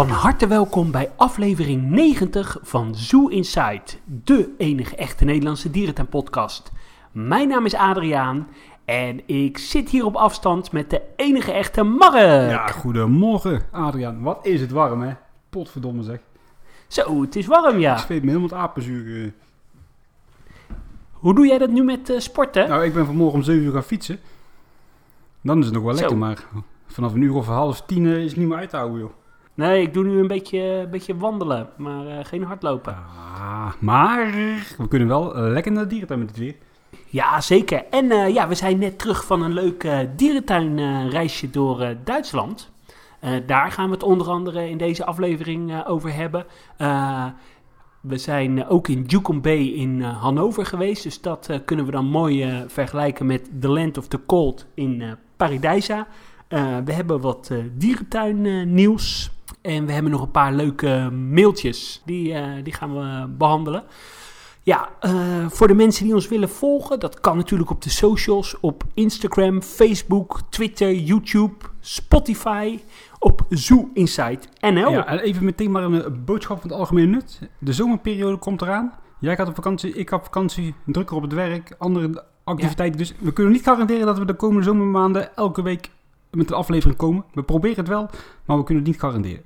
Van harte welkom bij aflevering 90 van Zoo Inside, de enige echte Nederlandse dierentuinpodcast. Mijn naam is Adriaan en ik zit hier op afstand met de enige echte Mark. Ja, goedemorgen Adriaan. Wat is het warm hè? Potverdomme zeg. Zo, het is warm Ik ja. zweet me helemaal het apenzuur. eh. Hoe doe jij dat nu met eh, sporten? Nou, ik ben vanmorgen om 7 uur gaan fietsen. Dan is het nog wel Zo. lekker, maar vanaf een uur of half tien eh, is het niet meer uit te houden joh. Nee, ik doe nu een beetje, een beetje wandelen, maar eh, geen hardlopen. Ah, maar we kunnen wel eh, lekker naar de dierentuin met het weer. Ja, zeker. En eh, ja, we zijn net terug van een leuk eh, dierentuinreisje door Duitsland. Daar gaan we het onder andere in deze aflevering over hebben. We zijn ook in Jucum Bay in Hannover geweest. Dus dat kunnen we dan mooi vergelijken met The Land of the Cold in Paradijsa. We hebben wat dierentuin eh, nieuws. En we hebben nog een paar leuke mailtjes. Die, eh, die gaan we behandelen. Ja, eh, voor de mensen die ons willen volgen, dat kan natuurlijk op de socials, op Instagram, Facebook, Twitter, YouTube, Spotify, op Zoo Insight NL. Ja, en even meteen maar een eh, boodschap van het algemene nut. De zomerperiode komt eraan. Jij gaat op vakantie, ik heb vakantie, drukker op het werk, andere activiteiten. Dus we kunnen niet garanderen dat we de komende zomermaanden elke week met een aflevering komen. We proberen het wel, maar we kunnen het niet garanderen.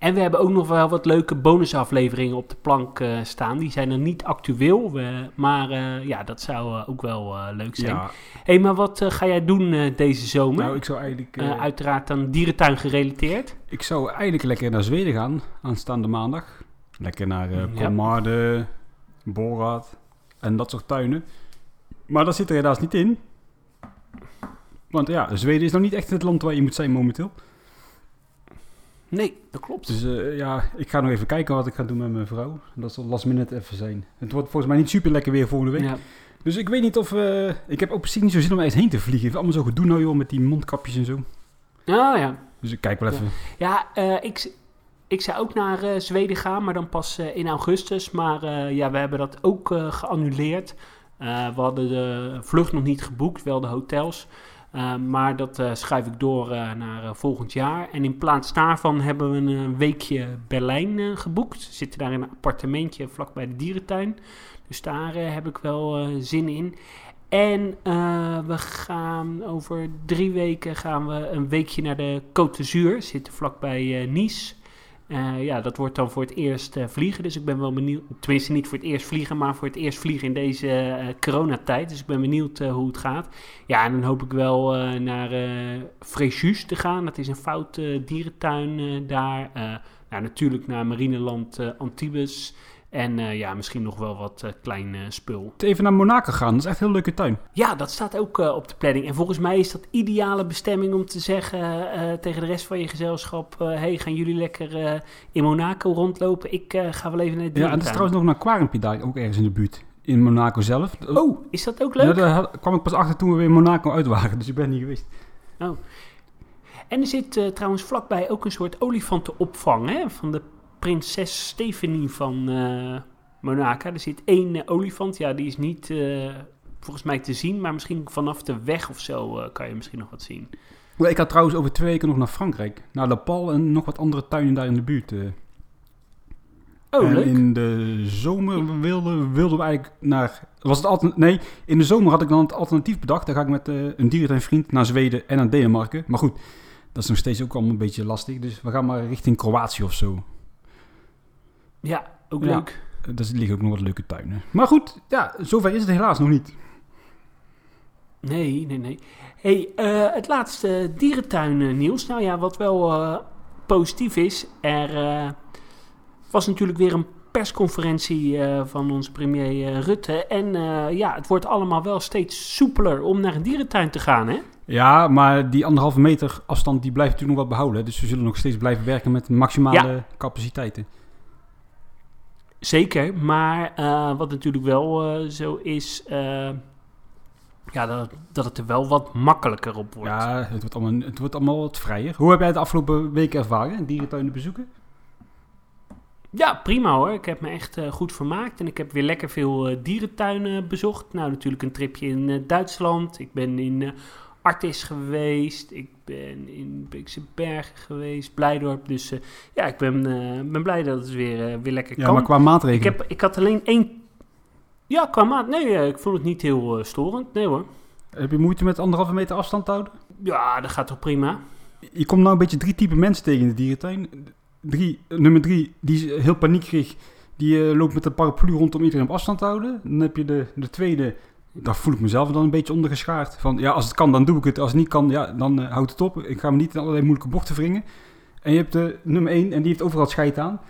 En we hebben ook nog wel wat leuke bonusafleveringen op de plank eh, staan. Die zijn er niet actueel, maar eh, ja, dat zou eh, ook wel leuk zijn. Ja, hey, maar wat ga jij doen deze zomer? nou ik zou eigenlijk... uiteraard dan dierentuin gerelateerd. Ik zou eigenlijk lekker naar Zweden gaan, aanstaande maandag. Lekker naar Ja. Kolmarden, Borad en dat soort tuinen. Maar dat zit er helaas niet in. Want ja, Zweden is nog niet echt het land waar je moet zijn momenteel. Nee, dat klopt. Dus eh, ja, ik ga nog even kijken wat ik ga doen met mijn vrouw. Dat zal last minute even zijn. Het wordt volgens mij niet super lekker weer volgende week. ja. Dus ik weet niet of... eh, ik heb ook precies niet zo zin om ergens heen te vliegen. Het is allemaal zo gedoe nou joh, met die mondkapjes en zo. Ah, ja. Dus ik kijk wel even. Ja, eh, ik, ik zou ook naar Zweden gaan, maar dan pas in augustus. Maar ja, we hebben dat ook geannuleerd. We hadden de vlucht nog niet geboekt, wel de hotels. Eh, maar dat eh, schuif ik door eh, naar volgend jaar. En in plaats daarvan hebben we een weekje Berlijn geboekt. We zitten daar in een appartementje vlakbij de dierentuin. Dus daar heb ik wel zin in. En we gaan over drie weken gaan we een weekje naar de Côte d'Azur. Zitten vlakbij Nice. Eh, ja, dat wordt dan voor het eerst eh, vliegen. Dus ik ben wel benieuwd. Tenminste, niet voor het eerst vliegen, maar voor het eerst vliegen in deze eh, coronatijd. Dus ik ben benieuwd hoe het gaat. Ja, en dan hoop ik wel naar eh Fréjus te gaan. Dat is een fout eh, dierentuin daar. Nou, natuurlijk naar Marineland Antibes. En eh, ja, misschien nog wel wat eh, klein eh, spul. Even naar Monaco gaan, dat is echt een heel leuke tuin. Ja, dat staat ook op de planning. En volgens mij is dat ideale bestemming om te zeggen tegen de rest van je gezelschap... hey, gaan jullie lekker in Monaco rondlopen? Ik ga wel even naar de Ja, en er is trouwens nog een aquariumpje daar, ook ergens in de buurt. In Monaco zelf. Oh, is dat ook leuk? Ja, daar kwam ik pas achter toen we weer in Monaco uit waren, dus ik ben niet geweest. En er zit trouwens vlakbij ook een soort olifantenopvang hè, van de prinses Stephanie van eh Monaco. Er zit één eh, olifant, ja, die is niet eh, volgens mij te zien, maar misschien vanaf de weg of zo kan je misschien nog wat zien. Ik had trouwens over twee weken nog naar Frankrijk. Naar La Pal en nog wat andere tuinen daar in de buurt. Oh, en leuk. in de zomer wilden, wilden we eigenlijk naar... Was het altern- nee, in de zomer had ik dan het alternatief bedacht. Dan ga ik met eh, een dierentuinvriend naar Zweden en naar Denemarken. Maar goed, dat is nog steeds ook allemaal een beetje lastig. Dus we gaan maar richting Kroatië of zo. Ja, ook Ja. leuk. Daar liggen ook nog wat leuke tuinen. Maar goed, ja, zover is het helaas nog niet. Nee, nee, nee. hey, eh, het laatste dierentuin eh, nieuws. Nou ja, wat wel eh, positief is. Er was natuurlijk weer een persconferentie van onze premier Rutte. En ja, het wordt allemaal wel steeds soepeler om naar een dierentuin te gaan, hè? Ja, maar die anderhalve meter afstand die blijft natuurlijk nog wat behouden. hè. Dus we zullen nog steeds blijven werken met maximale capaciteiten. Zeker, maar eh, wat natuurlijk wel eh, zo is... eh, ja, dat, dat het er wel wat makkelijker op wordt. Ja, het wordt, allemaal, het wordt allemaal wat vrijer. Hoe heb jij het de afgelopen weken ervaren, dierentuinen bezoeken? Ja, prima hoor. Ik heb me echt goed vermaakt. En ik heb weer lekker veel dierentuinen bezocht. Nou, natuurlijk een tripje in Duitsland. Ik ben in Artis geweest. Ik ben in Beekse Bergen geweest, Blijdorp. Dus eh, ja, ik ben, eh, ben blij dat het weer, eh, weer lekker Ja, kan. maar qua ik, maatregelen. heb, ik had alleen één... Ja, qua maat. Nee, ik vond het niet heel storend. Nee hoor. Heb je moeite met anderhalve meter afstand houden? Ja, dat gaat toch prima. Je komt nou een beetje drie typen mensen tegen in de dierentuin. Drie, nummer drie, die is heel paniekerig. Die eh, loopt met een paraplu rond om iedereen op afstand te houden. Dan heb je de, de tweede, daar voel ik mezelf dan een beetje ondergeschaard. Van ja, als het kan, dan doe ik het. Als het niet kan, ja, dan eh, houd het op. Ik ga me niet in allerlei moeilijke bochten wringen. En je hebt de nummer één, en die heeft overal scheid aan.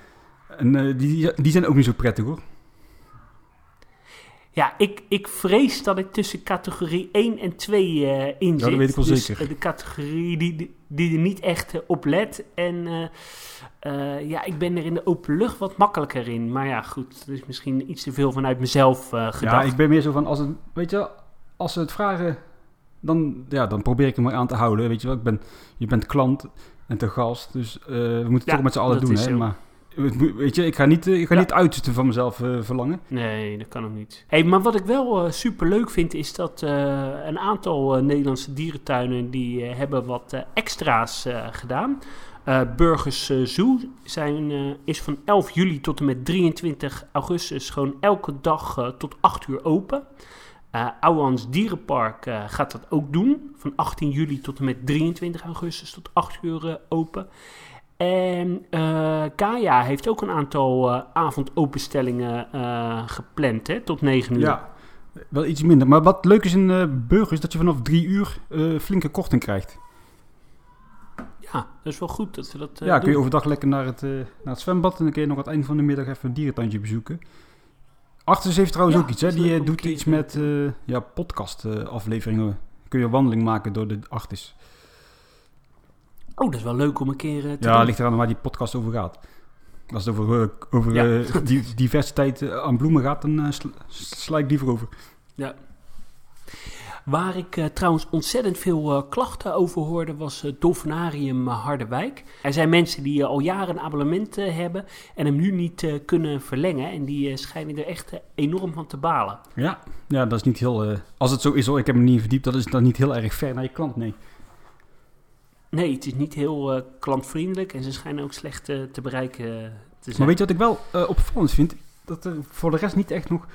En eh, die, die zijn ook niet zo prettig hoor. Ja, ik, ik vrees dat ik tussen categorie 1 en 2 eh in dat zit. weet ik wel dus, zeker. eh, de categorie die, die, er niet echt eh, op let. En ja, ik ben er in de open lucht wat makkelijker in. Maar ja, goed, dat is misschien iets te veel vanuit mezelf gedacht. Ja, ik ben meer zo van, als het, weet je, als ze het vragen, dan, ja, dan probeer ik hem maar aan te houden. Weet je wel, ik ben, je bent klant en te gast, dus we moeten het Ja, toch met z'n allen dat doen. Hè? Maar, weet je, ik ga niet, eh, ik ga Ja. niet uiterste van mezelf eh, verlangen. Nee, dat kan ook niet. Hey, maar wat ik wel super leuk vind, is dat eh, een aantal eh, Nederlandse dierentuinen die eh, hebben wat eh, extra's eh, gedaan. Eh Burgers eh, Zoo zijn, eh, is van 11 juli tot en met 23 augustus gewoon elke dag eh, tot 8 uur open. Eh Ouwans Dierenpark eh, gaat dat ook doen. Van 18 juli tot en met 23 augustus tot 8 uur eh, open. En eh Kaya heeft ook een aantal eh, avondopenstellingen eh, gepland, hè, tot 9 uur. Ja, wel iets minder. Maar wat leuk is in Burgers, is dat je vanaf drie uur flinke korting krijgt. Ja, dat is wel goed dat ze dat ja, kun je overdag lekker naar het, naar het zwembad en dan kun je nog aan het einde van de middag even een dierentuintje bezoeken. Artis heeft trouwens Ja, ook iets, hè? Die doet iets met ja, podcast afleveringen. Kun je een wandeling maken door de Artis. Oh, dat is wel leuk om een keer eh, te Ja, doen. ligt eraan waar die podcast over gaat. Als het over, eh, over Ja. eh, di- diversiteit aan bloemen gaat, dan sl- sla ik liever over. Waar ik trouwens ontzettend veel klachten over hoorde, was het Dolfinarium Harderwijk. Er zijn mensen die al jaren een abonnement hebben en hem nu niet kunnen verlengen. En die schijnen er echt enorm van te balen. Ja, ja dat is niet heel... als het zo is hoor, ik heb me niet verdiept, dat is dan niet heel erg ver naar je klant, nee. Nee, het is niet heel eh, klantvriendelijk en ze schijnen ook slecht eh, te bereiken eh, te zijn. Maar weet je wat ik wel opvallend vind? Dat er voor de rest niet echt nog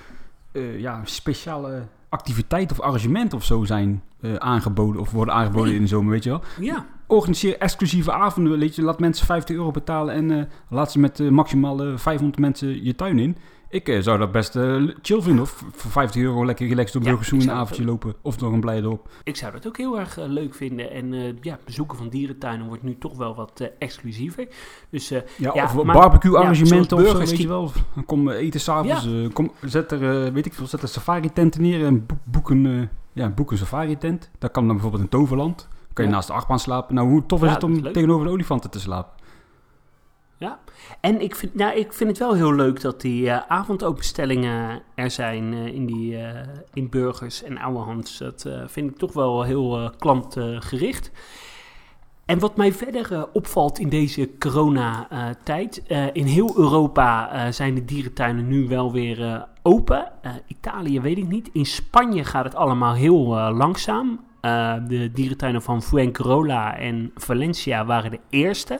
ja, speciale activiteiten of arrangementen of zo zijn aangeboden of worden aangeboden Nee. in de zomer, weet je wel. Ja, Organiseer exclusieve avonden, weet je. Laat mensen 50 euro betalen en laat ze met maximaal eh, 500 mensen je tuin in. Ik eh, zou dat best eh, chill vinden, of voor 50 euro lekker relaxed door Ja, Burgers Zoo ik een avondje lopen. Of door een Blijdorp. ik zou dat ook heel erg eh, leuk vinden. En ja, bezoeken van dierentuinen wordt nu toch wel wat exclusiever. Dus Ja, Ja, of maar- barbecue ja, arrangementen of zo, weet je wel. Dan Kom eten s'avonds. kom zet er, weet ik veel, zet een safari tent neer en boek, boek een, ja, boek een safari tent. Dat kan dan bijvoorbeeld in Toverland. kan je Ja. naast de achtbaan slapen. Nou, hoe tof is Ja, het om is tegenover de olifanten te slapen? En ik vind, nou, ik vind het wel heel leuk dat die eh, avondopenstellingen er zijn eh, in, die, eh, in Burgers en Ouwehands. Dat vind ik toch wel heel klantgericht. En wat mij verder opvalt in deze coronatijd, in heel Europa zijn de dierentuinen nu wel weer open. Italië weet ik niet. In Spanje gaat het allemaal heel langzaam. De dierentuinen van Fuengirola en Valencia waren de eerste.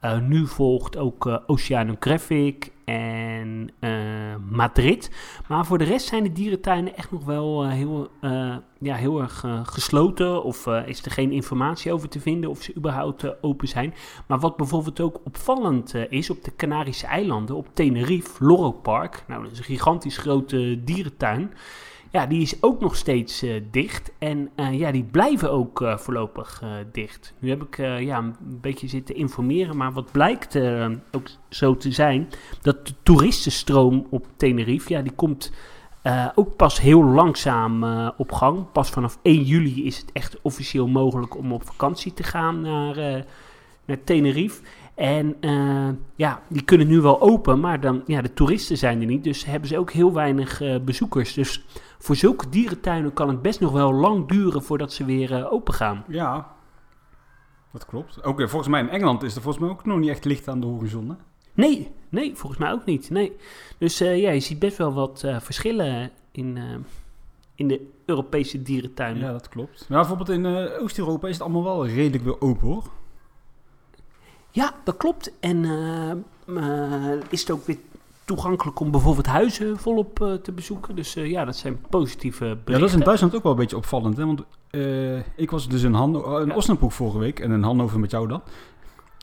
Eh, nu volgt ook eh, Oceanographic en eh, Madrid. Maar voor de rest zijn de dierentuinen echt nog wel heel, ja, heel erg gesloten. Of is er geen informatie over te vinden of ze überhaupt open zijn. Maar wat bijvoorbeeld ook opvallend is op de Canarische eilanden, op Tenerife, Loro Park. Nou, dat is een gigantisch grote dierentuin. Ja, die is ook nog steeds eh, dicht. En eh, ja, die blijven ook eh, voorlopig dicht. Nu heb ik ja, een beetje zitten informeren, maar wat blijkt ook zo te zijn, dat de toeristenstroom op Tenerife, ja, die komt ook pas heel langzaam op gang. Pas vanaf 1 juli is het echt officieel mogelijk om op vakantie te gaan naar, naar Tenerife. En eh, ja, die kunnen nu wel open, maar dan, ja, de toeristen zijn er niet. Dus hebben ze ook heel weinig eh, bezoekers. Dus voor zulke dierentuinen kan het best nog wel lang duren voordat ze weer eh, open gaan. Ja, dat klopt. Ook eh, volgens mij in Engeland is er volgens mij ook nog niet echt licht aan de horizon. Hè? Nee, nee, volgens mij ook niet. Nee. Dus ja, je ziet best wel wat verschillen in, in de Europese dierentuinen. Ja, dat klopt. Maar bijvoorbeeld in Oost-Europa is het allemaal wel redelijk weer open hoor. Ja, dat klopt. En eh, eh, is het ook weer toegankelijk om bijvoorbeeld huizen volop eh, te bezoeken. Dus ja, dat zijn positieve berichten. Ja, dat is in Duitsland ook wel een beetje opvallend. Hè? Want ik was dus in, Han in Ja. Osnabrück vorige week en in Hannover met jou dan.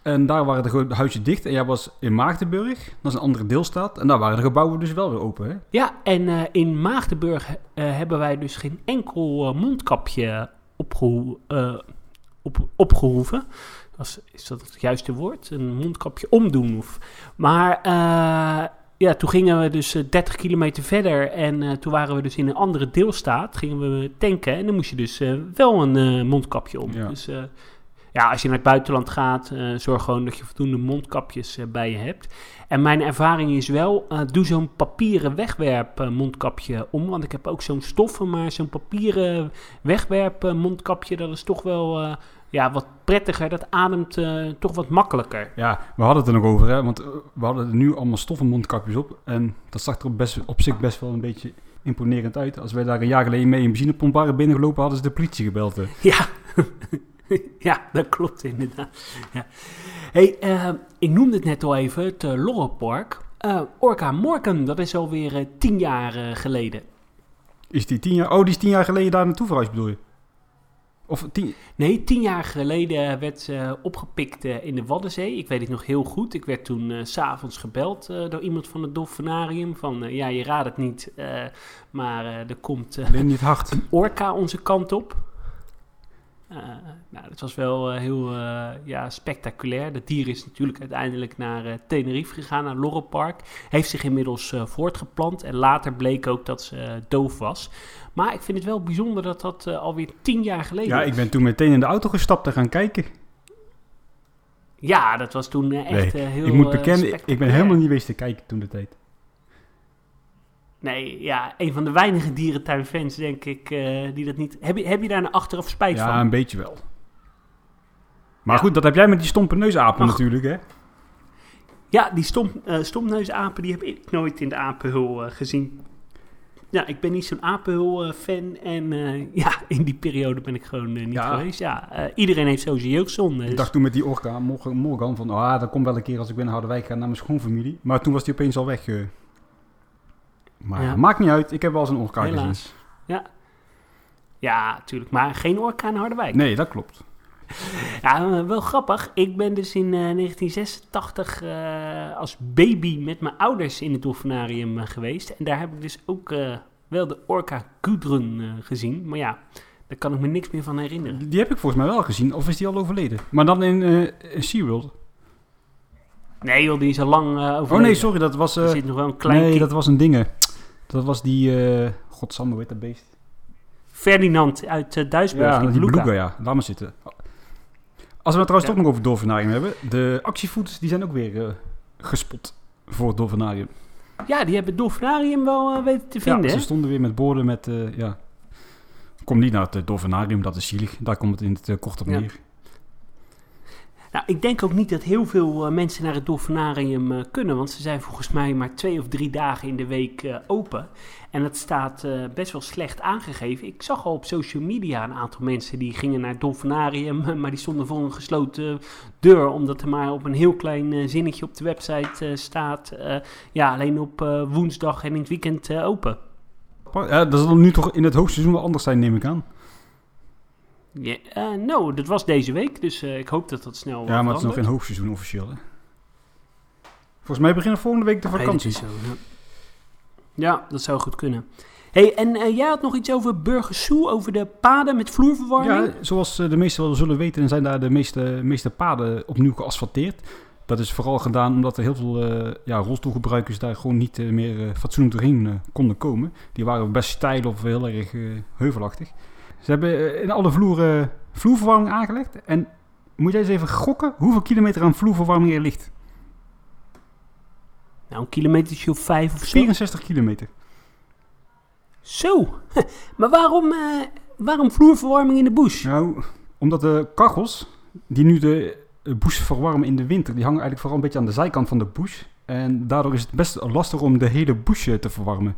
En daar waren de huisjes dicht. En jij was in Maagdenburg, dat is een andere deelstaat. En daar waren de gebouwen dus wel weer open. Hè? Ja, en in Maagdenburg hebben wij dus geen enkel mondkapje opgeho eh, op, opgehoeven. Is dat het juiste woord? Een mondkapje omdoen? Of, maar eh, ja, toen gingen we dus eh, 30 kilometer verder en eh, toen waren we dus in een andere deelstaat. Gingen we tanken en dan moest je dus eh, wel een eh, mondkapje om. Ja. Dus eh, ja, als je naar het buitenland gaat, eh, zorg gewoon dat je voldoende mondkapjes eh, bij je hebt. En mijn ervaring is wel, eh, doe zo'n papieren wegwerp eh, mondkapje om. Want ik heb ook zo'n stoffen, maar zo'n papieren wegwerp eh, mondkapje, dat is toch wel eh, ja, wat prettiger. Dat ademt eh, toch wat makkelijker. Ja, we hadden het er nog over. Hè? Want eh, we hadden nu allemaal stoffen mondkapjes op. En dat zag er op, best, op zich best wel een beetje imponerend uit. Als wij daar een jaar geleden mee een benzinepomp waren binnengelopen, hadden ze de politie gebeld. hè. Ja, ja dat klopt inderdaad. Ja. Hey, eh, ik noemde het net al even, het uh, Lorrepark. Orca Morken, dat is alweer tien jaar geleden. Is die tien jaar... Oh, die is tien jaar geleden daar naartoe verhuisd, bedoel je? Of tien... Nee, tien jaar geleden werd ze opgepikt eh, in de Waddenzee. Ik weet het nog heel goed. Ik werd toen eh, s s'avonds gebeld eh, door iemand van het dolfinarium. Van, eh, ja, je raadt het niet, eh, maar eh, er komt eh, Ben niet hard. een orka onze kant op. Eh, nou, dat was wel eh, heel eh, ja, spectaculair. Dat dier is natuurlijk uiteindelijk naar Tenerife gegaan, naar Lorrepark. Heeft zich inmiddels voortgeplant en later bleek ook dat ze doof was. Maar ik vind het wel bijzonder dat dat alweer tien jaar geleden Ja, is. ik ben toen meteen in de auto gestapt te gaan kijken. Ja, dat was toen echt Nee, heel ik moet bekennen, ik ben helemaal niet geweest te kijken toen de tijd. Nee, ja, een van de weinige dierentuinfans, denk ik, eh, die dat niet... Heb je, heb je daar een achteraf spijt Ja, van? een beetje wel. Maar Ja. goed, dat heb jij met die stompe neusapen natuurlijk, hè? Ja, die stom, eh stomneusapen, die heb ik nooit in de apenhul eh, gezien. Ja, ik ben niet zo'n apenhul-fan en ja, in die periode ben ik gewoon niet Ja. geweest. Ja, iedereen heeft zo zijn jeugdzonde. Ik dus- dacht toen met die orka, Morgan, van... Ah, dat komt wel een keer als ik ben naar Harderwijk ga naar mijn schoonfamilie. Maar toen was die opeens al weg. Eh. Maar Ja. maakt niet uit, ik heb wel eens een orka gezien. Ja. Ja, natuurlijk. Maar geen orka in Harderwijk. Nee, dat klopt. Ja, eh, wel grappig. Ik ben dus in eh, 1986 eh, als baby met mijn ouders in het dolfinarium eh, geweest. En daar heb ik dus ook eh, wel de orca Gudrun eh, gezien. Maar ja, daar kan ik me niks meer van herinneren. Die heb ik volgens mij wel gezien, of is die al overleden? Maar dan in eh, in SeaWorld. Nee joh, die is al lang eh overleden. Oh nee, sorry, dat was... Er eh, zit nog wel een klein nee, kind. dat was een ding. Dat was die... eh Godsamme, hoe heet dat beest? Ferdinand uit uh, Duisburg. Ja, die die beluga. beluga, ja. Laat maar zitten. Als we het trouwens Ja. toch nog over dolfinarium hebben. De actievoeters die zijn ook weer eh, gespot voor het dolfinarium. Ja, die hebben het dolfinarium wel eh, weten te Ja, vinden. ze hè? stonden weer met borden met... eh, ja. Kom niet naar het eh, dolfinarium, dat is zielig. Daar komt het in het eh, kort op Ja. neer. Nou, ik denk ook niet dat heel veel eh, mensen naar het dolfinarium eh, kunnen, want ze zijn volgens mij maar twee of drie dagen in de week eh, open. En dat staat best wel slecht aangegeven. Ik zag al op social media een aantal mensen die gingen naar het dolfinarium, maar die stonden voor een gesloten deur, omdat er maar op een heel klein zinnetje op de website staat, ja, alleen op woensdag en in het weekend open. Ja, dat zal nu toch in het hoogseizoen wel anders zijn, neem ik aan. Ja, eh, nou, dat was deze week, dus eh, ik hoop dat dat snel Ja, maar het is nog geen hoogseizoen officieel, hè. Volgens mij beginnen volgende week de vakantie. zo, ja. Ja, dat zou goed kunnen. hey, en eh, jij had nog iets over Burgersoe, over de paden met vloerverwarming? Ja, zoals de meesten wel zullen weten, zijn daar de meeste, meeste paden opnieuw geasfalteerd. Dat is vooral gedaan omdat er heel veel eh, ja, rolstoelgebruikers daar gewoon niet meer fatsoenlijk doorheen konden komen. Die waren best steil of heel erg heuvelachtig. Ze hebben eh, in alle vloeren vloerverwarming aangelegd. En moet jij eens even gokken hoeveel kilometer aan vloerverwarming er ligt? Nou, een kilometertje of vijf of zo. 64 kilometer. Zo, maar waarom, eh, waarom vloerverwarming in de bush? Nou, omdat de kachels die nu de bush verwarmen in de winter, die hangen eigenlijk vooral een beetje aan de zijkant van de bush. En daardoor is het best lastig om de hele bush eh, te verwarmen.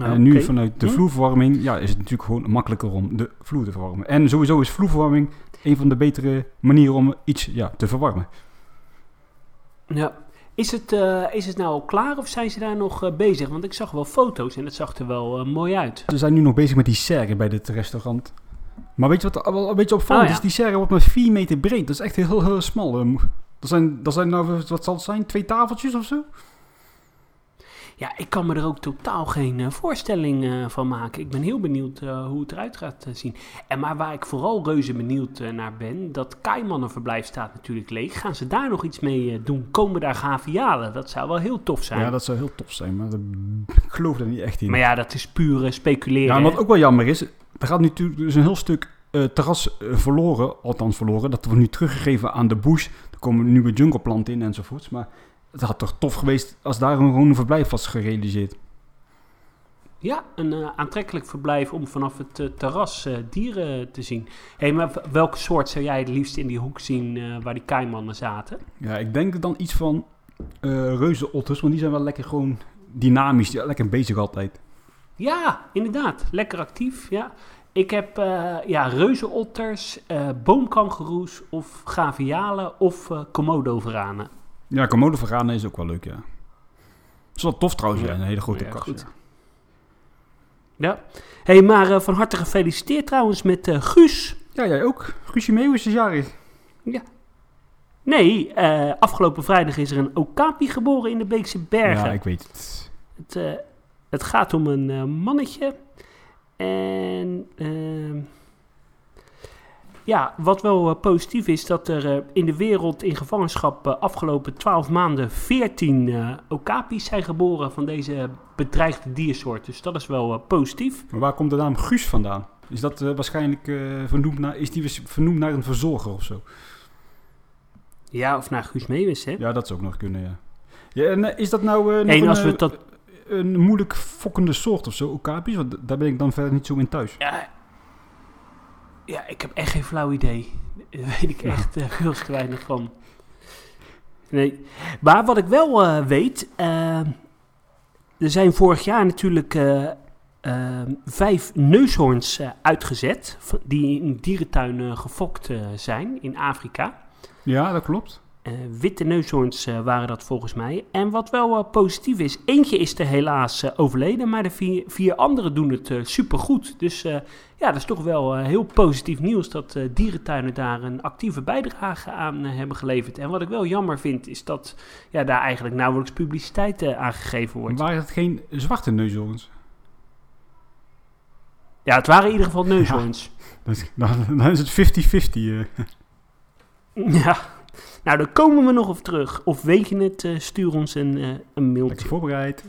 Nou, en nu vanuit de Hm? vloerverwarming ja, is het natuurlijk gewoon makkelijker om de vloer te verwarmen. En sowieso is vloerverwarming een van de betere manieren om iets ja, te verwarmen. Ja. Is het, eh, is het nou al klaar of zijn ze daar nog eh, bezig? Want ik zag wel foto's en het zag er wel eh, mooi uit. Ze zijn nu nog bezig met die serre bij dit restaurant. Maar weet je wat wel een beetje opvallend Oh, ja. is? Die serre wordt maar 4 meter breed. Dat is echt heel, heel smal. Eh, Dat zijn, dat zijn nou, wat zal het zijn? Twee tafeltjes of zo? Ja, ik kan me er ook totaal geen eh, voorstelling eh, van maken. Ik ben heel benieuwd eh, hoe het eruit gaat zien. En maar waar ik vooral reuze benieuwd naar ben, dat Kaimannenverblijf staat natuurlijk leeg. Gaan ze daar nog iets mee doen? Komen daar gavialen? Dat zou wel heel tof zijn. Ja, dat zou heel tof zijn, maar ik geloof er niet echt in. Maar ja, dat is puur eh, speculeren. Ja, wat ook wel jammer is, er gaat natuurlijk dus een heel stuk terras verloren, althans verloren. Dat wordt nu teruggegeven aan de bush. Er komen nieuwe jungleplanten in enzovoorts. Maar het had toch tof geweest als daar een, gewoon een verblijf was gerealiseerd. Ja, een eh, aantrekkelijk verblijf om vanaf het eh, terras eh, dieren te zien. Hé, maar welke soort zou jij het liefst in die hoek zien waar die kaimannen zaten? Ja, ik denk dan iets van reuzenotters, want die zijn wel lekker gewoon dynamisch, lekker bezig altijd. Ja, inderdaad. Lekker actief, ja. Ik heb ja, reuzenotters, boomkangeroes of gavialen of eh komodo-veranen. Ja, Komodo verraden is ook wel leuk, ja. Het is wel tof trouwens, ja, Ja. een hele grote Ja, kast. goed. ja. Ja. Hey, maar eh, van harte gefeliciteerd trouwens met eh, Guus. Ja, jij ook. Guusje Meeuwis is jarig. Nee, eh, afgelopen vrijdag is er een okapi geboren in de Beekse Bergen. Ja, ik weet het. Het, het gaat om een mannetje. En ehm, ja, wat wel eh, positief is, dat er eh, in de wereld in gevangenschap eh, afgelopen 12 maanden 14 eh okapis zijn geboren van deze bedreigde diersoort. Dus dat is wel positief. Maar waar komt de naam Guus vandaan? Is dat waarschijnlijk vernoemd naar, is die vernoemd naar een verzorger of zo? Ja, of naar Guus Meeuwis, hè? Ja, dat zou ook nog kunnen, ja. ja en is dat nou en een, als we dat... een moeilijk fokkende soort of zo, okapi's? Want daar ben ik dan verder niet zo in thuis. Ja, ja, ik heb echt geen flauw idee. Daar weet ik echt eh, veel te weinig van. Nee. Maar wat ik wel eh, weet, eh, er zijn vorig jaar natuurlijk vijf neushoorns uitgezet, die in dierentuinen gefokt zijn in Afrika. Ja, dat klopt. Eh, witte neushoorns eh, waren dat volgens mij. En wat wel eh, positief is, eentje is er helaas overleden, maar de vier, vier anderen doen het supergoed. Dus ja, dat is toch wel heel positief nieuws dat dierentuinen daar een actieve bijdrage aan hebben geleverd. En wat ik wel jammer vind, is dat ja, daar eigenlijk nauwelijks publiciteit aan gegeven wordt. Waren het geen zwarte neushoorns? Ja, het waren in ieder geval neushoorns. Is- Dan, dan is het 50-50. eh. Ja. Nou, daar komen we nog op terug. Of weet je het, eh, stuur ons een, eh, een mailtje. Lekker voorbereid.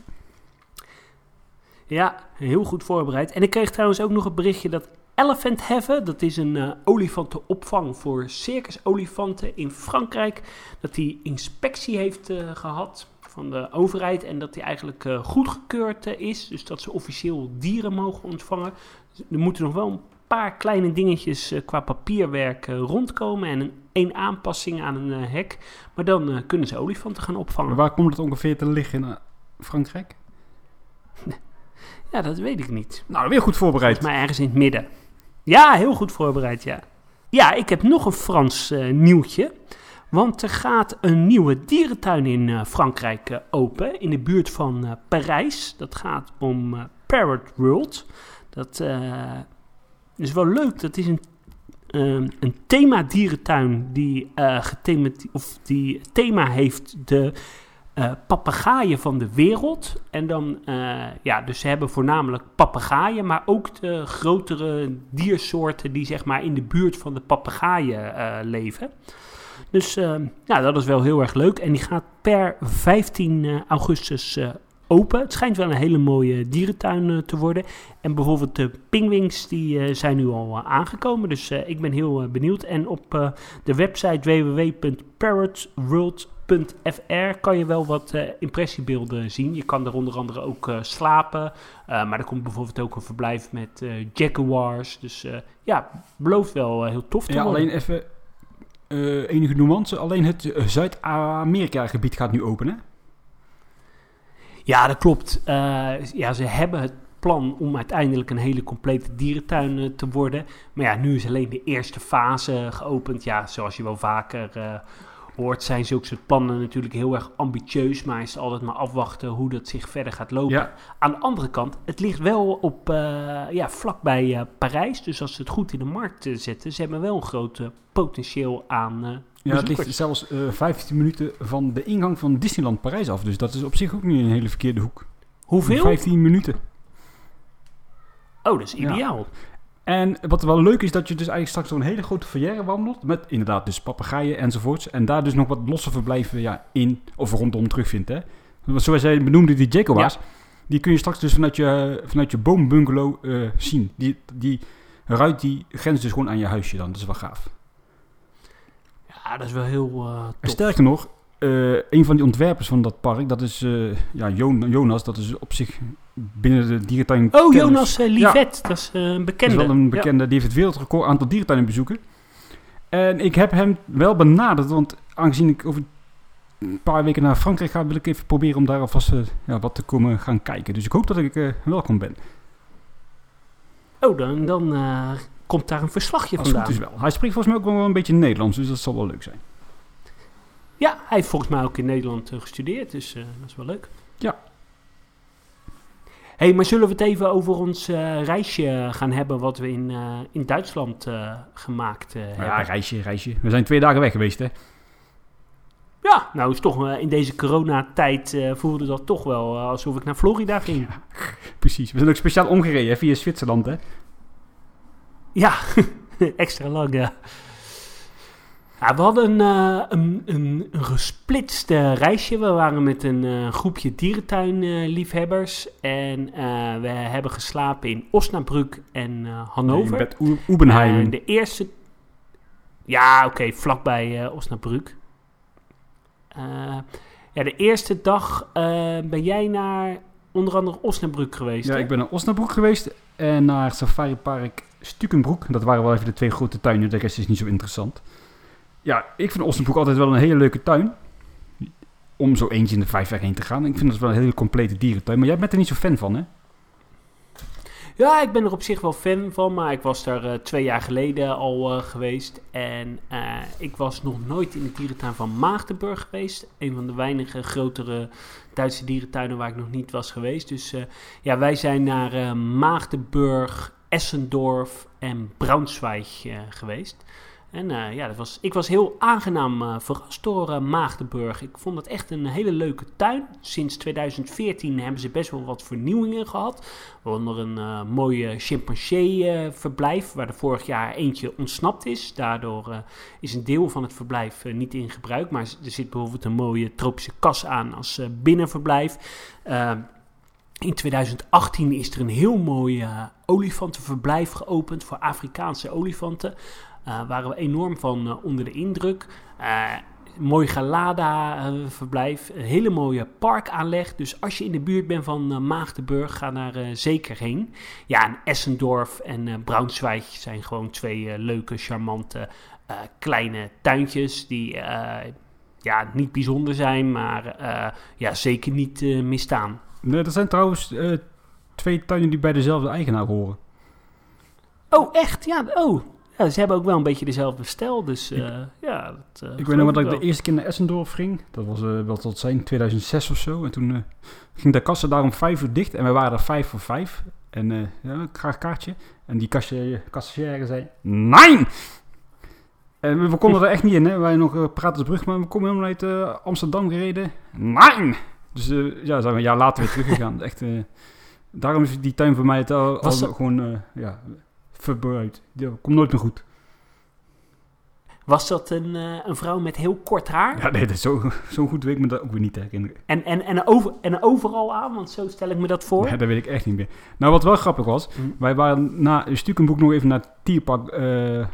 Ja, heel goed voorbereid. En ik kreeg trouwens ook nog een berichtje dat Elephant Heaven, dat is een eh, olifantenopvang voor circusolifanten in Frankrijk, dat die inspectie heeft eh, gehad van de overheid en dat die eigenlijk eh, goedgekeurd is. Dus dat ze officieel dieren mogen ontvangen. Dus er moeten nog wel een paar kleine dingetjes qua papierwerk rondkomen en een, een aanpassing aan een eh, hek. Maar dan eh, kunnen ze olifanten gaan opvangen. Maar waar komt het ongeveer te liggen in eh, Frankrijk? Ja, dat weet ik niet. Nou, weer goed voorbereid. Mij ergens in het midden. Ja, heel goed voorbereid, ja. Ja, ik heb nog een Frans nieuwtje. Want er gaat een nieuwe dierentuin in Frankrijk open. In de buurt van Parijs. Dat gaat om Parrot World. Dat is wel leuk. Dat is een, ehm, een thema dierentuin die, gethemati- of die thema heeft de eh papegaaien van de wereld. En dan, eh, ja, dus ze hebben voornamelijk papegaaien, maar ook de grotere diersoorten die zeg maar in de buurt van de papegaaien leven. Dus eh, ja, dat is wel heel erg leuk. En die gaat per 15 eh, augustus open. Het schijnt wel een hele mooie dierentuin eh, te worden. En bijvoorbeeld de pingwings, die eh, zijn nu al eh, aangekomen. Dus ik ben heel benieuwd. En op de website www.parrotworld.fr kan je wel wat impressiebeelden zien. Je kan er onder andere ook slapen. Maar er komt bijvoorbeeld ook een verblijf met jaguars. Dus ja, belooft wel heel tof te Ja, worden. alleen even enige nuance. Alleen het eh, Zuid-Amerika-gebied gaat nu openen. Ja, dat klopt. Eh, ja, ze hebben het plan om uiteindelijk een hele complete dierentuin eh, te worden. Maar ja, nu is alleen de eerste fase geopend. Ja, zoals je wel vaker eh, hoort, zijn zulke soort plannen natuurlijk heel erg ambitieus. Maar is altijd maar afwachten hoe dat zich verder gaat lopen. Ja. Aan de andere kant, het ligt wel op, eh, ja, vlakbij eh, Parijs. Dus als ze het goed in de markt eh, zetten, ze hebben wel een groot potentieel aan Ja, het ligt zelfs eh 15 minuten van de ingang van Disneyland Parijs af. Dus dat is op zich ook niet een hele verkeerde hoek. Hoeveel? 15 minuten. Oh, dat is Ja. En wat wel leuk is, dat je dus eigenlijk straks door een hele grote foyer wandelt. Met inderdaad dus papegaaien enzovoorts. En daar dus nog wat losse verblijven ja, in of rondom terugvindt. Hè. Want zoals jij benoemde, die Jaguars. Die kun je straks dus vanuit je, vanuit je boombungalow eh, zien. Die, die ruit die grens dus gewoon aan je huisje dan. Dat is wel gaaf. Ja, dat is wel heel eh sterker nog, eh, een van die ontwerpers van dat park, dat is ja, Jon- Jonas. Dat is op zich binnen de dierentuin... Oh, kennis- Jonas uh, Livet, dat is eh, een Dat bekende. is wel een bekende, die heeft het wereldrecord aantal dierentuinen bezoeken. En ik heb hem wel benaderd, want aangezien ik over een paar weken naar Frankrijk ga, wil ik even proberen om daar alvast eh, ja, wat te komen gaan kijken. Dus ik hoop dat ik eh, welkom ben. Oh, dan, dan eh, komt daar een verslagje Als vandaan. goed is wel. Hij spreekt volgens mij ook wel een beetje Nederlands, dus dat zal wel leuk zijn. Ja, hij heeft volgens mij ook in Nederland eh, gestudeerd, dus eh, dat is wel leuk. Ja. Hey, maar zullen we het even over ons eh, reisje gaan hebben wat we in, eh, in Duitsland eh, gemaakt hebben? ja, reisje, reisje. We zijn twee dagen weg geweest, hè? Ja, nou is toch in deze coronatijd voelde dat toch wel alsof ik naar Florida ging. Precies. We zijn ook speciaal omgereden hè, via Zwitserland, hè? Ja, extra lang, ja. Ja, we hadden een, een, een gesplitst reisje. We waren met een eh, groepje dierentuinliefhebbers. en eh, we hebben geslapen in Osnabrück en Hannover. U- Ubenheim. En de eerste... Ja, oké, vlakbij Osnabrück. Ja, de eerste dag ben jij naar onder andere Osnabrück geweest, Ja, hè? ik ben naar Osnabrück geweest en naar Safari Park Stukenbroek. Dat waren wel even de twee grote tuinen, de rest is niet zo interessant. Ja, ik vind Osnabrück altijd wel een hele leuke tuin. Om zo eentje in de vijf jaar heen te gaan. Ik vind dat wel een hele complete dierentuin. Maar jij bent er niet zo fan van, hè? Ja, ik ben er op zich wel fan van, maar ik was daar eh, twee jaar geleden al eh, geweest. En eh, ik was nog nooit in de dierentuin van Maagdenburg geweest. Een van de weinige grotere Duitse dierentuinen waar ik nog niet was geweest. Dus ja, wij zijn naar Maagdenburg, Essendorf en Braunschweig geweest. En eh, ja, dat was, ik was heel aangenaam eh, verrast eh, Maagdenburg. Ik vond het echt een hele leuke tuin. Sinds 2014 hebben ze best wel wat vernieuwingen gehad. Waaronder een mooie chimpansee-verblijf, waar er vorig jaar eentje ontsnapt is. Daardoor is een deel van het verblijf niet in gebruik. Maar er zit bijvoorbeeld een mooie tropische kas aan als binnenverblijf. Eh, in 2018 is er een heel mooi eh, olifantenverblijf geopend voor Afrikaanse olifanten. Daar waren we enorm van eh, onder de indruk. Eh, mooi Galada-verblijf, een hele mooie parkaanleg. Dus als je in de buurt bent van eh, Maagdenburg, ga daar eh, zeker heen. Ja, en Essendorf en eh, Braunschweig zijn gewoon twee eh, leuke, charmante, eh, kleine tuintjes die eh, ja, niet bijzonder zijn, maar eh, ja, zeker niet eh, misstaan. Nee, er zijn trouwens eh, twee tuinen die bij dezelfde eigenaar horen. Oh, echt? Ja, oh. Ja, ze hebben ook wel een beetje dezelfde stijl, dus eh, ja. Dat, eh, Ik weet nog wat geloof ik de eerste keer naar Essendorf ging. Dat was uh, wat het zijn, 2006 of zo. En toen ging de kassa daar om vijf uur dicht. En wij waren er vijf voor vijf. En ja, graag kaartje. En die kassière zei, nee! En we konden er echt niet in, hè. Wij nog praten de brug, maar we komen helemaal uit Amsterdam gereden. Nee! Dus ja, zijn we een jaar later weer teruggegaan. echt, daarom is die tuin voor mij het al, al dat... gewoon, ja, verbruikt. Komt nooit meer goed. Was dat een, uh, een vrouw met heel kort haar? Ja, nee, dat is zo, zo goed weet ik me dat ook weer niet herinneren. En, en, en, over, en overal aan, want zo stel ik me dat voor. Nee, dat weet ik echt niet meer. Nou, wat wel grappig was, Hm. wij waren na een Stukenboek nog even naar het Tierpark uh,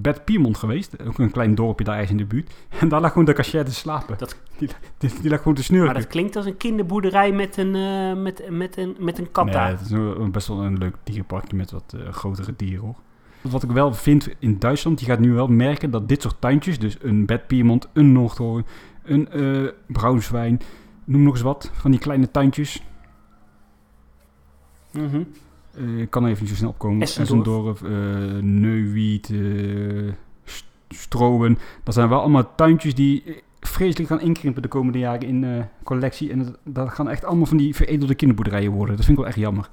Bad Piemont geweest. Ook een klein dorpje daar ergens in de buurt. En daar lag gewoon de cashier te slapen. Dat... Die, die, die, lag gewoon te snurken. Maar dat klinkt als een kinderboerderij met een, uh, met, met een, met een kat nee, daar. het is een, best wel een leuk dierenparkje met wat uh, grotere dieren hoor. Wat ik wel vind in Duitsland, je gaat nu wel merken dat dit soort tuintjes, dus een Bad Piemont, een Noordhoorn, een uh, Braunschwein, noem nog eens wat, van die kleine tuintjes. Mhm. Eh, ik kan er even niet zo snel opkomen. Essendorf. Essendorf, eh Neuwied, eh, St- Strowen. Dat zijn wel allemaal tuintjes die eh, vreselijk gaan inkrimpen de komende jaren in eh, collectie. En dat, dat gaan echt allemaal van die veredelde kinderboerderijen worden. Dat vind ik wel echt jammer.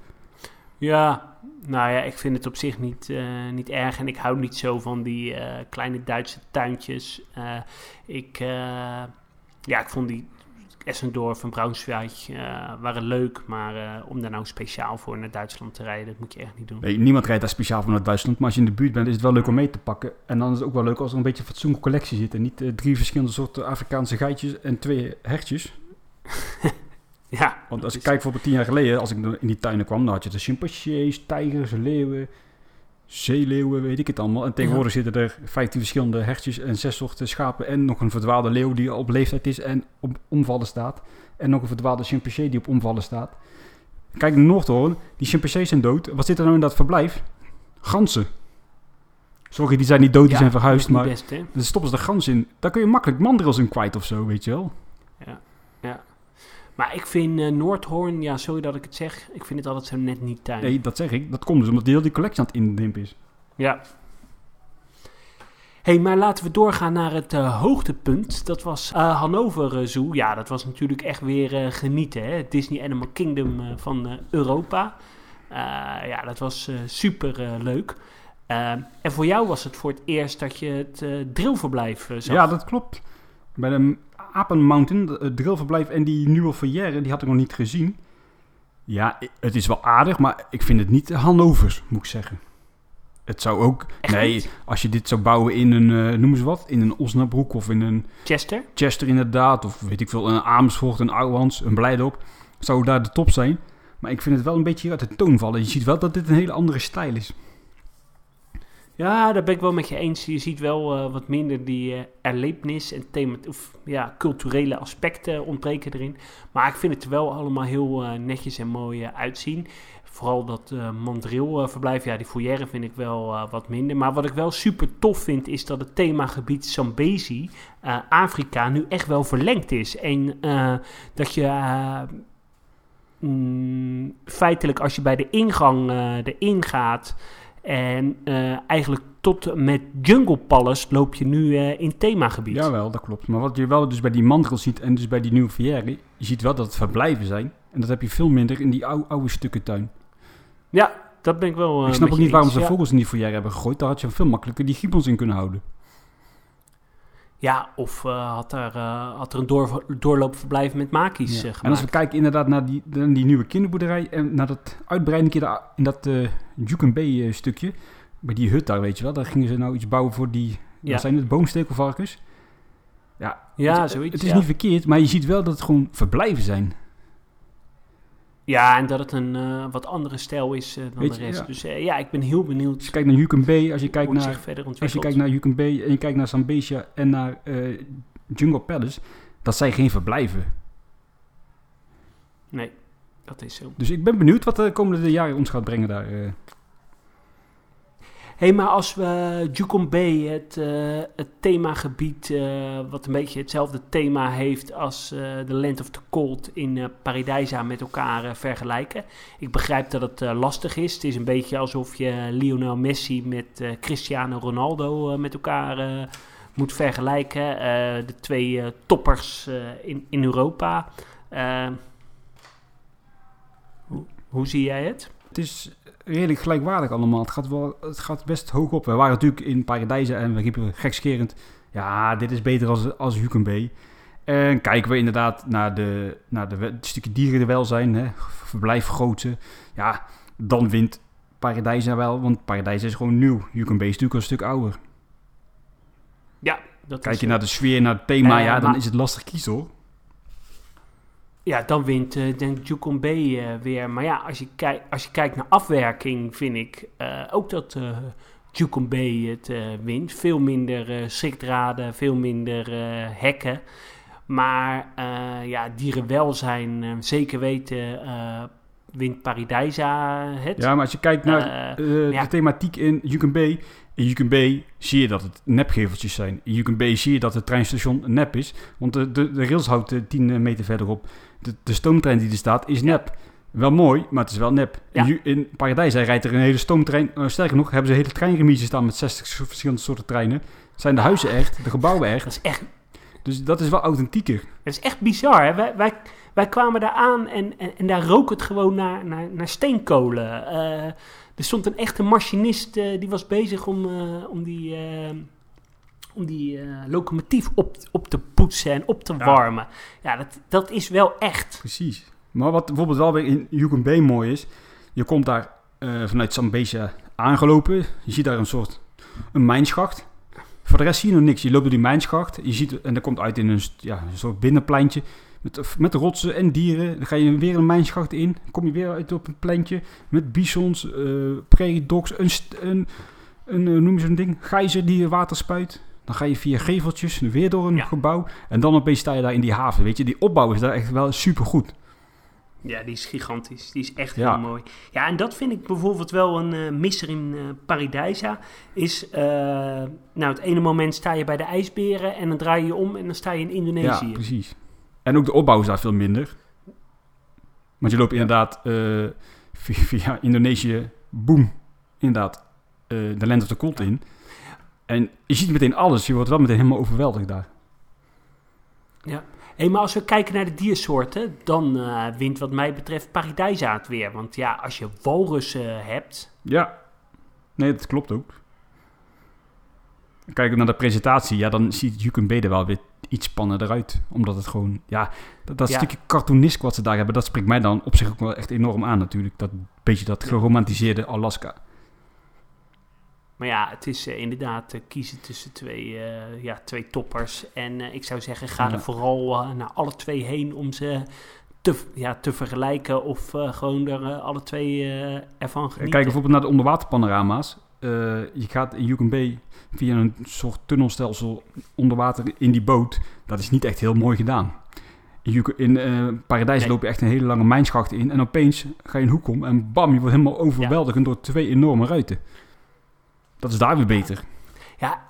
Ja, nou ja, ik vind het op zich niet, eh, niet erg. En ik hou niet zo van die eh, kleine Duitse tuintjes. Eh, ik, eh, ja, ik vond die Essendorf en Braunschweig eh, waren leuk. Maar eh, om daar nou speciaal voor naar Duitsland te rijden, dat moet je echt niet doen. Nee, niemand rijdt daar speciaal voor naar Duitsland. Maar als je in de buurt bent, is het wel leuk om mee te pakken. En dan is het ook wel leuk als er een beetje een fatsoenlijke collectie zit. En niet eh, drie verschillende soorten Afrikaanse geitjes en twee hertjes. Ja, Want als ik kijk bijvoorbeeld tien jaar geleden, als ik in die tuinen kwam, dan had je de chimpansees, tijgers, leeuwen, zeeleeuwen, weet ik het allemaal. En tegenwoordig zitten er 15 verschillende hertjes en zes soorten schapen en nog een verdwaalde leeuw die op leeftijd is en op omvallen staat. En nog een verdwaalde chimpansee die op omvallen staat. Kijk naar Noordhoorn, die chimpansees zijn dood. Wat zit er nou in dat verblijf? Ganzen. Sorry, die zijn niet dood, die Ja, zijn verhuisd, maar best, dan stoppen ze de gans in. Daar kun je makkelijk mandrils in kwijt of zo, weet je wel. Maar ik vind eh, Noordhoorn, ja, sorry dat ik het zeg, ik vind het altijd zo net niet tuin. Nee, dat zeg ik. Dat komt dus omdat die heel die collectie aan het indimpen is. Ja. hey, maar laten we doorgaan naar het eh, hoogtepunt. Dat was eh, Hannover Zoo. Ja, dat was natuurlijk echt weer genieten. Hè? Disney Animal Kingdom van Europa. Ja, dat was super leuk. En voor jou was het voor het eerst dat je het drillverblijf zag. Ja, dat klopt. Bij de Apen Mountain, de- het drillverblijf en die nieuwe foyer, die had ik nog niet gezien. Ja, het is wel aardig, maar ik vind het niet Hannovers, moet ik zeggen. Het zou ook... Echt nee, niet? als je dit zou bouwen in een, eh, noem eens wat, in een Osnabrück of in een Chester? Chester inderdaad, of weet ik veel, een Amersfoort, een Ouwans, een Blijdorp, zou daar de top zijn. Maar ik vind het wel een beetje uit de toon vallen. Je ziet wel dat dit een hele andere stijl is. Ja, daar ben ik wel met je eens. Je ziet wel eh, wat minder die erlevenis en thema of, ja, culturele aspecten ontbreken erin. Maar ik vind het er wel allemaal heel eh, netjes en mooi uitzien. Vooral dat eh mandril verblijf, ja, die foyer vind ik wel wat minder. Maar wat ik wel super tof vind, is dat het themagebied Zambezi, Afrika, nu echt wel verlengd is. En dat je mm, feitelijk als je bij de ingang erin gaat en eh, eigenlijk tot met Jungle Palace loop je nu eh, in themagebied. Jawel, dat klopt. Maar wat je wel dus bij die mandrel ziet en dus bij die nieuwe foyer, je ziet wel dat het verblijven zijn. En dat heb je veel minder in die oude, oude stukken tuin. Ja, dat ben ik wel. eh, ik snap met ook niet waarom ze ja. vogels in die foyer hebben gegooid. Daar had je veel makkelijker die gibbons in kunnen houden. Ja, of eh, had, er, eh, had er een door, doorloopverblijf met makies Ja. eh, gemaakt. En als we kijken inderdaad naar die, naar die nieuwe kinderboerderij en naar dat uitbreiding in dat uh, Bay eh, stukje, bij die hut daar weet je wel, daar gingen ze nou iets bouwen voor die, Ja. wat zijn het, boomstekelvarkens? Ja, ja, het, zoiets. het is ja. niet verkeerd, maar je ziet wel dat het gewoon verblijven zijn. Ja, en dat het een eh, wat andere stijl is eh, dan de rest. ja. Dus eh, ja, ik ben heel benieuwd Als je kijkt naar Juken Bay, als je kijkt naar, als je kijkt naar Bay en je kijkt naar Zambesia en naar Jungle Palace, dat zijn geen verblijven. Nee, dat is zo. Dus ik ben benieuwd wat de komende jaren ons gaat brengen daar. Eh. Hey, maar als we Jukom Bay, het, eh, het themagebied, eh, wat een beetje hetzelfde thema heeft als eh The Land of the Cold in eh Paradijsa met elkaar eh, vergelijken. Ik begrijp dat het eh, lastig is. Het is een beetje alsof je Lionel Messi met eh, Cristiano Ronaldo eh, met elkaar eh, moet vergelijken. Eh, de twee eh, toppers eh, in, in Europa. Eh, hoe, hoe zie jij het? Het is redelijk gelijkwaardig allemaal. Het gaat, wel, het gaat best hoog op. We waren natuurlijk in Paradijzen en we riepen gekscherend... Ja, dit is beter als, als Hukenbee. En kijken we inderdaad naar de, naar de stukje dierenwelzijn, hè, verblijfgrootte. Ja, dan wint Paradijzen wel, want Paradijzen is gewoon nieuw. Hukenbee is natuurlijk een stuk ouder. Ja, dat Kijk je naar de sfeer, naar het thema, Eh, ja, dan maar- is het lastig kiezen hoor. Ja, dan wint eh denk B eh, weer. Maar ja, als je, kijk, als je kijkt naar afwerking, vind ik eh, ook dat Jukom B het wint. Veel minder schrikdraden, veel minder hekken. Maar ja, dierenwelzijn, zeker weten, wint Paradijsa het. Ja, maar als je kijkt naar ja. de thematiek in Yukon Bay. In Bay zie je dat het nepgeveltjes zijn. In Bay zie je dat het treinstation nep is. Want de, de, de rails houdt eh, 10 meter verderop. De, de stoomtrein die er staat is nep. Wel mooi, maar het is wel nep. Ja. In, in Paradijs hij rijdt er een hele stoomtrein. eh, sterker nog, hebben ze hele treinremises staan met 60 verschillende soorten treinen. Zijn de huizen echt, de gebouwen echt. Dat is echt, Dus dat is wel authentieker. dat is echt bizar. Hè? Wij, wij, wij kwamen daar aan en, en, en daar rook het gewoon naar, naar, naar steenkolen. Eh, er stond een echte machinist eh, die was bezig om, om die, om die eh, locomotief op, op te poetsen en op te Ja. warmen. Ja, dat, dat is wel echt. Precies. Maar wat bijvoorbeeld wel weer in Yukon Bay mooi is, je komt daar eh, vanuit Zambezia aangelopen. Je ziet daar een soort een mijnschacht. Voor de rest zie je nog niks. Je loopt door die mijnschacht. Je ziet, en dat komt uit in een, ja, een soort binnenpleintje. Met, met rotsen en dieren. Dan ga je weer een mijnschacht in. Kom je weer uit op een pleintje. Met bisons, eh prairie dogs, een, een, een eh, noem je zo'n ding, gijzer die water spuit. Dan ga je via geveltjes weer door een Ja. gebouw. En dan opeens sta je daar in die haven. Weet je, die opbouw is daar echt wel super goed. Ja, die is gigantisch. Die is echt Ja. heel mooi. Ja, en dat vind ik bijvoorbeeld wel een eh, misser in eh Paradijsa. Is, eh, nou, het ene moment sta je bij de ijsberen en dan draai je je om en dan sta je in Indonesië. Ja, precies. En ook de opbouw is daar veel minder. Want je loopt inderdaad via, via Indonesië, boem, inderdaad, de Land of the Cold in. En je ziet meteen alles. Je wordt wel meteen helemaal overweldigd daar. Hé, maar als we kijken naar de diersoorten, dan eh, wint wat mij betreft Paradijsa het weer. Want ja, als je walrussen hebt... Ja, nee, dat klopt ook. Kijk naar de presentatie, ja, dan ziet er wel weer iets spannender uit. Omdat het gewoon, ja, dat, dat Ja. stukje cartoonisk wat ze daar hebben, dat spreekt mij dan op zich ook wel echt enorm aan natuurlijk. Dat beetje dat geromantiseerde Alaska. Maar ja, het is eh, inderdaad eh, kiezen tussen twee, eh, ja, twee toppers. En ik zou zeggen, ga Ja. er vooral naar alle twee heen om ze te, ja, te vergelijken. Of gewoon er alle twee ervan genieten. Kijk bijvoorbeeld naar de onderwaterpanorama's. Je gaat in Yukon Bay via een soort tunnelstelsel onder water in die boot. Dat is niet echt heel mooi gedaan. In, eh, Paradijs Nee. loop je echt een hele lange mijnschacht in. En opeens ga je een hoek om en bam, je wordt helemaal overweldigend door twee enorme ruiten. Dat is daar weer beter. Ja,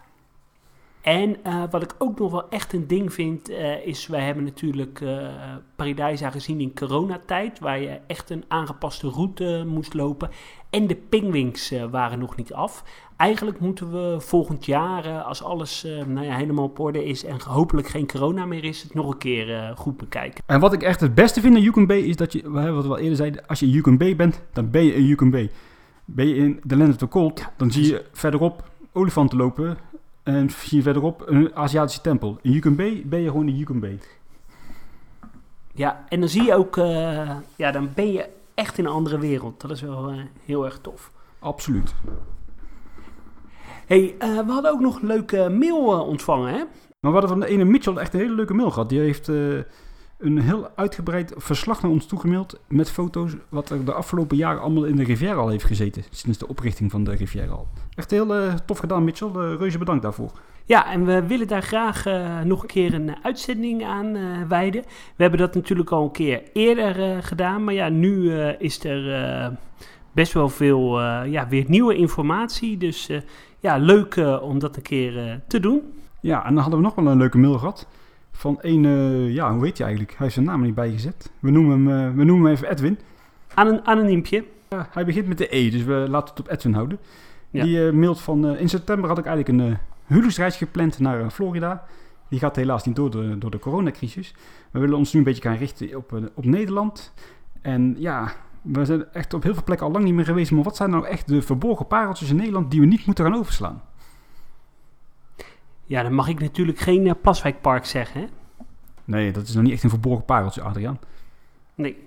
en eh, wat ik ook nog wel echt een ding vind, eh, is wij hebben natuurlijk eh Paradijsa gezien in coronatijd, waar je echt een aangepaste route moest lopen. En de pingwings waren nog niet af. Eigenlijk moeten we volgend jaar, als alles nou ja, helemaal op orde is en hopelijk geen corona meer is, het nog een keer goed bekijken. En wat ik echt het beste vind aan Yukon Bay is dat je, wat we al eerder zeiden, als je Bay bent, dan ben je Yukon Bay. Ben je in de Land of the Cold, Ja, dan zie je verderop olifanten lopen en zie je verderop een Aziatische tempel. In Yukon Bay ben je gewoon in Yukon Bay. Ja, en dan zie je ook, eh, ja, dan ben je echt in een andere wereld. Dat is wel eh, heel erg tof. Absoluut. hey, eh, we hadden ook nog een leuke mail ontvangen, hè? Maar we hadden van de ene Mitchell echt een hele leuke mail gehad. Die heeft een heel uitgebreid verslag naar ons toegemaild met foto's wat er de afgelopen jaren allemaal in de Riviera al heeft gezeten. Sinds de oprichting van de Riviera al. Echt heel eh, tof gedaan Mitchell. Eh, reuze bedankt daarvoor. Ja, en we willen daar graag eh, nog een keer een uitzending aan wijden. We hebben dat natuurlijk al een keer eerder gedaan, maar ja, nu is er best wel veel ja, weer nieuwe informatie. Dus ja, leuk om dat een keer te doen. Ja, en dan hadden we nog wel een leuke mail gehad. Van een, eh, ja, hoe heet hij eigenlijk? Hij heeft zijn naam niet bijgezet. We noemen hem, eh, we noemen hem even Edwin. Aan een anoniempje. Ja, hij begint met de E, dus we laten het op Edwin houden. Ja. Die eh, mailt van, in september had ik eigenlijk een huwelijksreis gepland naar Florida. Die gaat helaas niet door de, door de coronacrisis. We willen ons nu een beetje gaan richten op, op Nederland. En ja, we zijn echt op heel veel plekken al lang niet meer geweest. Maar wat zijn nou echt de verborgen pareltjes in Nederland die we niet moeten gaan overslaan? Ja, dan mag ik natuurlijk geen eh, Plaswijkpark zeggen, hè? Nee, dat is nog niet echt een verborgen pareltje, Adriaan. Nee.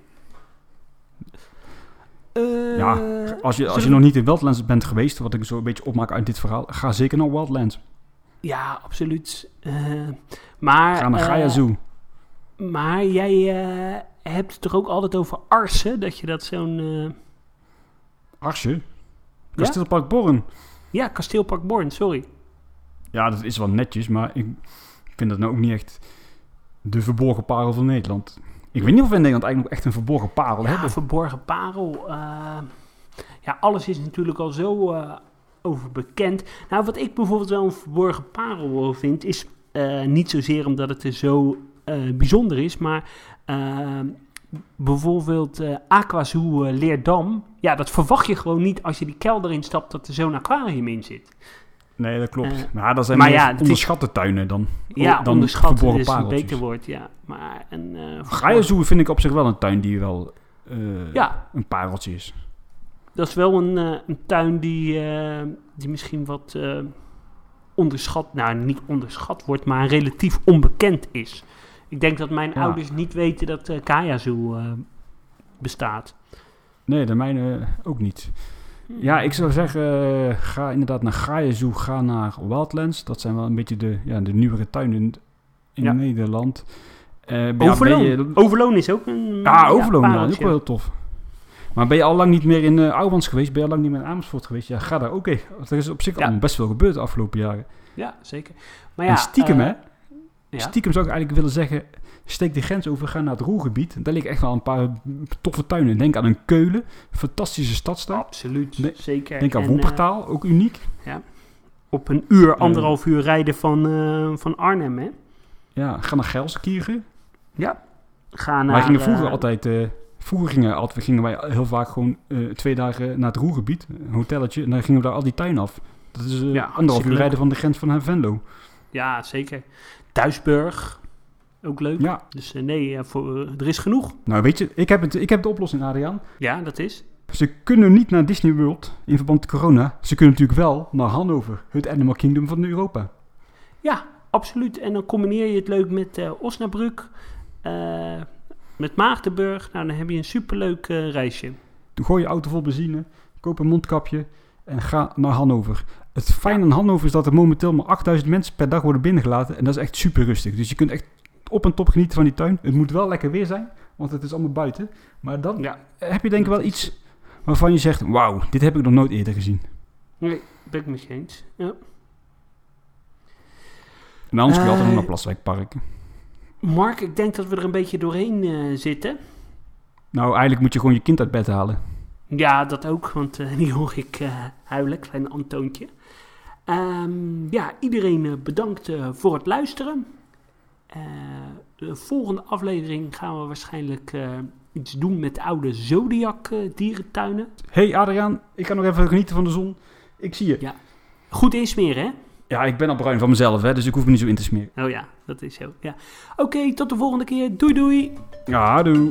Eh, Ja, Als je, als je nog niet in Wildlands bent geweest, wat ik zo een beetje opmaak uit dit verhaal, ga zeker naar Wildlands. Ja, absoluut. Eh, maar, Ga naar eh, Gaia Zoo. maar jij eh, hebt het toch ook altijd over arsen? Dat je dat zo'n... eh, Arsje. Kasteelpark Borren. ja, Kasteelpark Born, sorry. Ja, dat is wel netjes, maar ik vind dat nou ook niet echt de verborgen parel van Nederland. Ik weet niet of we in Nederland eigenlijk nog echt een verborgen parel Ja, hebben. verborgen parel. eh, ja, alles is natuurlijk al zo eh, over bekend. Nou, wat ik bijvoorbeeld wel een verborgen parel vind, is eh, niet zozeer omdat het er zo eh, bijzonder is, maar eh, bijvoorbeeld eh Aquazoo eh, Leerdam. Ja, dat verwacht je gewoon niet als je die kelder instapt dat er zo'n aquarium in zit. Nee, dat klopt. Eh, maar dat zijn maar ja, is- onderschatte tuinen dan. Ja, dan onderschat verborgen is een pareltjes. beter woord, ja. Maar een... eh, Gaia vind ik op zich wel een tuin die wel eh, Ja, een pareltje is. dat is wel een, een tuin die, die misschien wat onderschat, nou niet onderschat wordt, maar relatief onbekend is. Ik denk dat mijn Ja. ouders niet weten dat uh, Kaya Zoo bestaat. Nee, de mijne ook niet. Ja, ik zou zeggen, eh, ga inderdaad naar Gaia Zoo, ga naar Wildlands. Dat zijn wel een beetje de, ja, de nieuwere tuinen in, Ja. Nederland. Ja, ben Overloon. je- Overloon is ook een Ja, Overloon, ja, dat is ook wel heel tof. Maar ben je al lang niet meer in uh, Ouwans geweest? Ben je al lang niet meer in Amersfoort geweest? Ja, ga daar ook heen. Want Er is op zich al best veel gebeurd de afgelopen jaren. Ja, zeker. Maar ja, en stiekem, hè? Stiekem zou ik eigenlijk willen zeggen, steek de grens over, ga naar het Roergebied. Daar liggen echt wel een paar toffe tuinen. Denk aan een Keulen, fantastische stadstuin. Absoluut, zeker. Denk aan En, Woppertaal, ook uniek. eh, op een uur, anderhalf uur rijden van, eh, van Arnhem, hè? Ja, ga naar Gelsenkirchen. Ja. Ga naar... Wij gingen vroeger eh, altijd, eh, vroeger gingen, altijd, gingen wij heel vaak gewoon eh, twee dagen naar het Roergebied, een hotelletje, en dan gingen we daar al die tuin af. Dat is eh, Ja, anderhalf uur rijden van de grens van Venlo. Ja, zeker. Duisburg, ook leuk. Ja, Dus eh, nee, eh, voor, er is genoeg. nou weet je, ik heb, het, ik heb de oplossing, Adriaan. Ja, dat is. Ze kunnen niet naar Disney World in verband met corona. Ze kunnen natuurlijk wel naar Hannover, het Animal Kingdom van Europa. Ja, absoluut. En dan combineer je het leuk met eh Osnabrück, eh, met Maagdenburg. Nou, dan heb je een superleuk eh, reisje. Gooi je auto vol benzine, koop een mondkapje en ga naar Hannover. Het fijne aan Hannover is dat er momenteel maar 8000 mensen per dag worden binnengelaten. En dat is echt super rustig. Dus je kunt echt op en top genieten van die tuin. Het moet wel lekker weer zijn, want het is allemaal buiten. Maar dan Ja, heb je denk ik wel iets waarvan je zegt... Wauw, dit heb ik nog nooit eerder gezien. nee, ben ik met je eens. Ja. En anders kun je altijd nog Eh, naar Plaswijkpark. Mark, ik denk dat we er een beetje doorheen eh, zitten. Nou, eigenlijk moet je gewoon je kind uit bed halen. Ja, dat ook, want eh, die hoor ik eh huilen, klein Antoontje. Ehm, ja, iedereen bedankt voor het luisteren. Eh, de volgende aflevering gaan we waarschijnlijk eh, iets doen met de oude Zodiac dierentuinen. hey Adriaan, ik ga nog even genieten van de zon. Ik zie je. Ja. Goed insmeren, hè? Ja, ik ben al bruin van mezelf, hè, dus ik hoef me niet zo in te smeren. Oh ja, dat is zo. Ja. Oké, tot de volgende keer. Doei doei! Ja, doei.